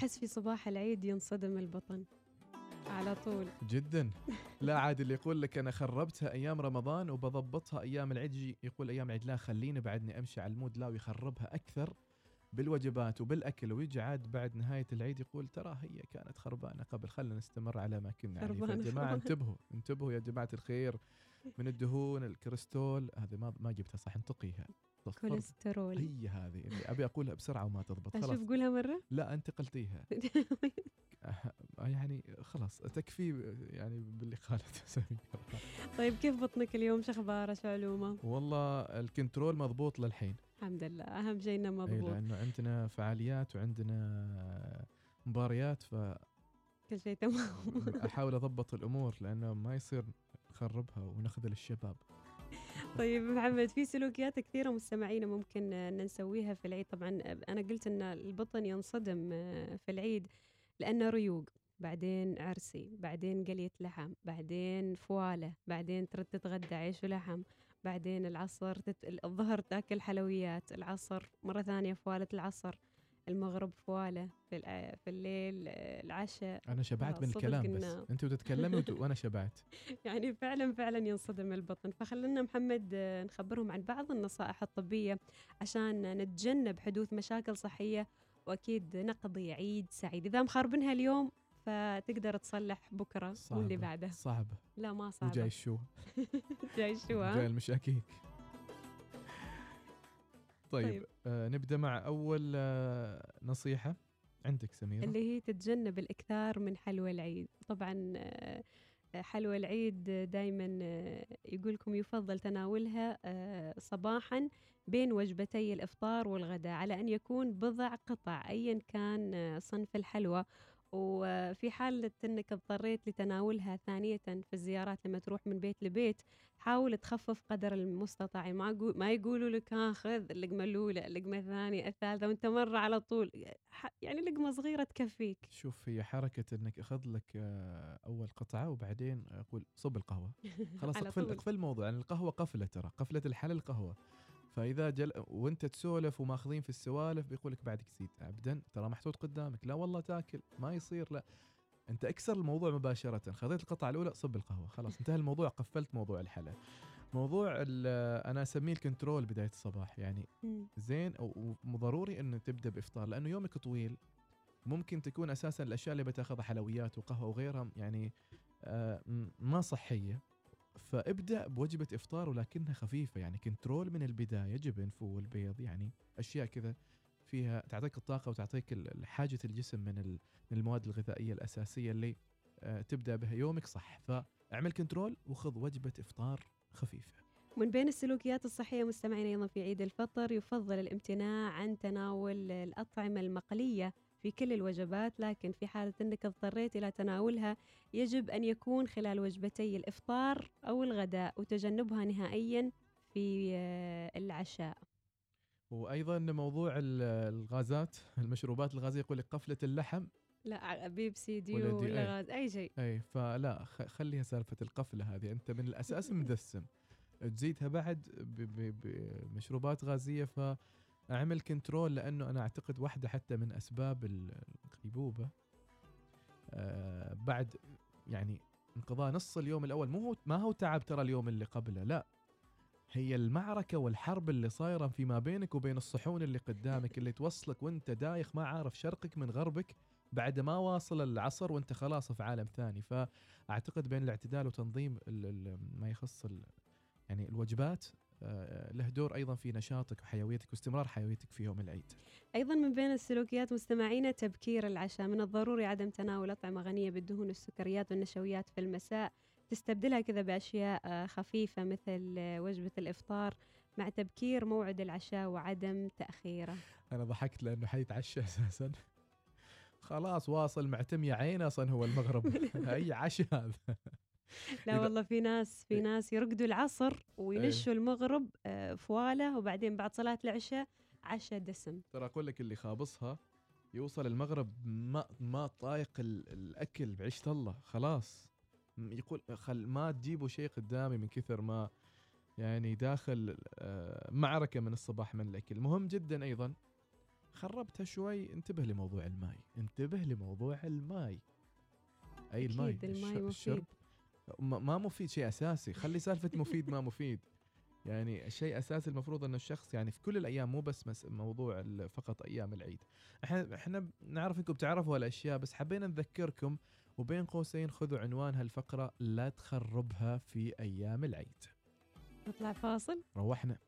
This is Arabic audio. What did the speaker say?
أحس في صباح العيد ينصدم البطن. على طول. جدا. لا عاد اللي يقول لك أنا خربتها أيام رمضان وبضبطها أيام العيد يجي يقول أيام العيد لا خليني بعدني أمشي على ال mood لا ويخربها أكثر بالوجبات وبالأكل ويجي عاد بعد نهاية العيد يقول ترى هي كانت خربانة قبل خلينا نستمر على ما كنا عليه فيا جماعة. انتبهوا انتبهوا يا جماعة الخير من الدهون الكريسترول هذه ما ما جبتها صح انطقيها تصفر. كوليسترول. هي هذه اللي أبي أقولها بسرعة وما تضبط. خلاص. أشوف قولها مرة؟ لا أنت قلتيها. يعني خلاص تكفي يعني باللي قالته طيب كيف بطنك اليوم؟ شو اخباره شو علومه؟ والله ال control مضبوط للحين. الحمد لله. أهم شيء إنه اي مضبوط. لأنه عندنا فعاليات وعندنا مباريات كل شيء تمام. فاحاول أضبط الأمور لأنه ما يصير نخربها ونخذل الشباب. طيب محمد في سلوكيات كثيرة مستمعينا ممكن إن نسويها في العيد. طبعا أنا قلت أن البطن ينصدم آه، في العيد لأنه ريوق بعدين عرسي بعدين قلية لحم بعدين فوالة بعدين ترد تتغدى عيش ولحم بعدين العصر تت... الظهر تاكل حلويات العصر مرة ثانية فوالة العصر. المغرب فوالة في. في الليل آه، العشاء. أنا شبعت خلاص من الكلام بس. انت وتتكلمي وت- وأنا شبعت. يعني فعلا فعلا ينصدم البطن. فخلنا محمد آه، نخبرهم عن بعض النصائح الطبية عشان نتجنب حدوث مشاكل صحية وأكيد نقضي عيد سعيد. إذا مخربنها اليوم فتقدر تصلح بكرة واللي بعده. صعبة. لا ما صعبة. وجاي الشو. جاي شو جاي؟ المشاكيك. طيب, طيب. آه نبدأ مع أول آه نصيحة عندك سميرة اللي هي تتجنب الإكثار من حلوى العيد طبعا آه، حلوى العيد دائما يقول لكم يفضل تناولها آه، صباحا بين وجبتي الإفطار والغداء على أن يكون بضع قطع أيا كان آه، صنف الحلوى وفي حالة أنك اضطريت لتناولها ثانية في الزيارات لما تروح من بيت لبيت حاول تخفف قدر المستطاع. ما ما يقولوا لك ها خذ اللقمة الأولى اللقمة الثانية الثالثة وأنت مرة على طول. يعني لقمة صغيرة تكفيك. شوف هي حركة إنك أخذ لك آه أول قطعة وبعدين أقول صب القهوة. خلاص طول. اقفل الموضوع. يعني القهوة قفلة ترى قفلة الحل القهوة. فإذا جل وأنت تسولف وماخذين في السوالف بيقول لك بعدك زيد ابدا ترى محطوط قدامك. لا والله تاكل ما يصير لا. أنت أكسر الموضوع مباشرة. خذيت القطعة الأولى صب القهوة. خلاص انتهى الموضوع. قفلت موضوع الحلا موضوع أنا أسميه الكنترول بداية الصباح. يعني. زين وضروري إنه تبدأ بإفطار لأنه يومك طويل. ممكن تكون أساسا الأشياء اللي بتأخذها حلويات وقهوة وغيرها يعني آه ما صحية. فابدأ بوجبة إفطار ولكنها خفيفة يعني control من البداية جبن فول بيض يعني أشياء كذا فيها تعطيك الطاقة وتعطيك حاجة الجسم من ال- من المواد الغذائية الأساسية اللي آه تبدأ بها يومك صح. فاعمل control وخذ وجبة إفطار خفيفة. من بين السلوكيات الصحية مستمعين أيضا في عيد الفطر يفضل الامتناع عن تناول الأطعمة المقلية في كل الوجبات لكن في حالة أنك اضطريت إلى تناولها يجب أن يكون خلال وجبتي الإفطار أو الغداء وتجنبها نهائيا في آه، العشاء. وأيضا موضوع ال- الغازات المشروبات الغازية يقول لك قفلة اللحم. لا بيبسي ولا ديو دي- ولا أي. غاز أي شيء. اي فلا خليها سالفة القفلة هذه. أنت من الأساس مدسم. تزيدها بعد بمشروبات غازية فاعمل كنترول لأنه أنا أعتقد واحدة حتى من أسباب ال- الغيبوبة آه بعد يعني انقضاء نص اليوم الأول. مو هو ما هو تعب ترى اليوم اللي قبله لا. هي المعركة والحرب اللي صايرة فيما بينك وبين الصحون اللي قدامك اللي توصلك وأنت دايخ ما عارف شرقك من غربك بعد ما واصل العصر وأنت خلاص في عالم ثاني. فأعتقد بين الاعتدال وتنظيم ما يخص يعني الوجبات له دور أيضا في نشاطك وحيويتك واستمرار حيويتك في يوم العيد. أيضا من بين السلوكيات مستمعينا تبكير العشاء. من الضروري عدم تناول أطعمة غنية بالدهون والسكريات والنشويات في المساء. تستبدلها كذا بأشياء آه، خفيفة مثل آه، وجبة الإفطار مع تبكير موعد العشاء وعدم تأخيره. أنا ضحكت لأنه حيتعشى أساسا. خلاص واصل معتم يا عين أصلا هو المغرب. أي عشاء هذا. لا والله في ناس في ناس يرقدوا العصر وينشوا المغرب آه، فوالة وبعدين بعد صلاة العشاء عشاء دسم. ترى أقول لك اللي خابصها يوصل المغرب ما ما طايق ال- الأكل بعيش الله خلاص. يقول خل ما تجيبوا شيء قدامي من كثر ما يعني داخل آه، معركة من الصباح من الأكل. مهم جدا أيضا خربتها شوي انتبه لموضوع الماي انتبه لموضوع الماي. أي الماي؟ الماي الش- الشرب. مفيد. ما مفيد شيء أساسي. خلي سالفة مفيد ما مفيد. يعني الشيء أساسي المفروض إنه الشخص يعني في كل الأيام مو بس موضوع فقط أيام العيد. إحنا إحنا نعرف إنكم بتعرفوا هالأشياء بس حبينا نذكركم وبين قوسين خذوا عنوان هالفقرة لا تخربها في أيام العيد. نطلع فاصل. روحنا.